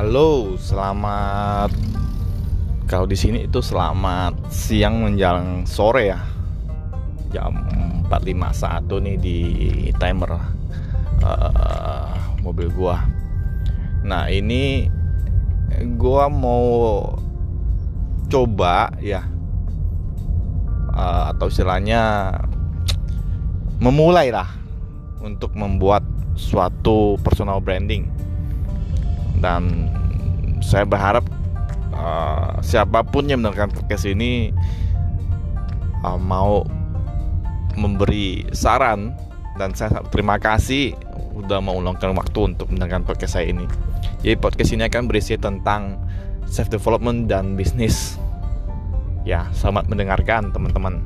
Halo, selamat. Kalau di sini itu selamat siang menjelang sore ya. Jam 4.51 nih di timer uh, mobil gua. Nah, ini gua mau coba ya uh, atau istilahnya memulai lah untuk membuat suatu personal branding dan saya berharap uh, siapa pun yang mendengarkan podcast ini uh, mau memberi saran dan saya terima kasih udah mau meluangkan waktu untuk mendengarkan podcast saya ini. Jadi podcast ini akan berisi tentang self development dan bisnis. Ya, selamat mendengarkan teman-teman.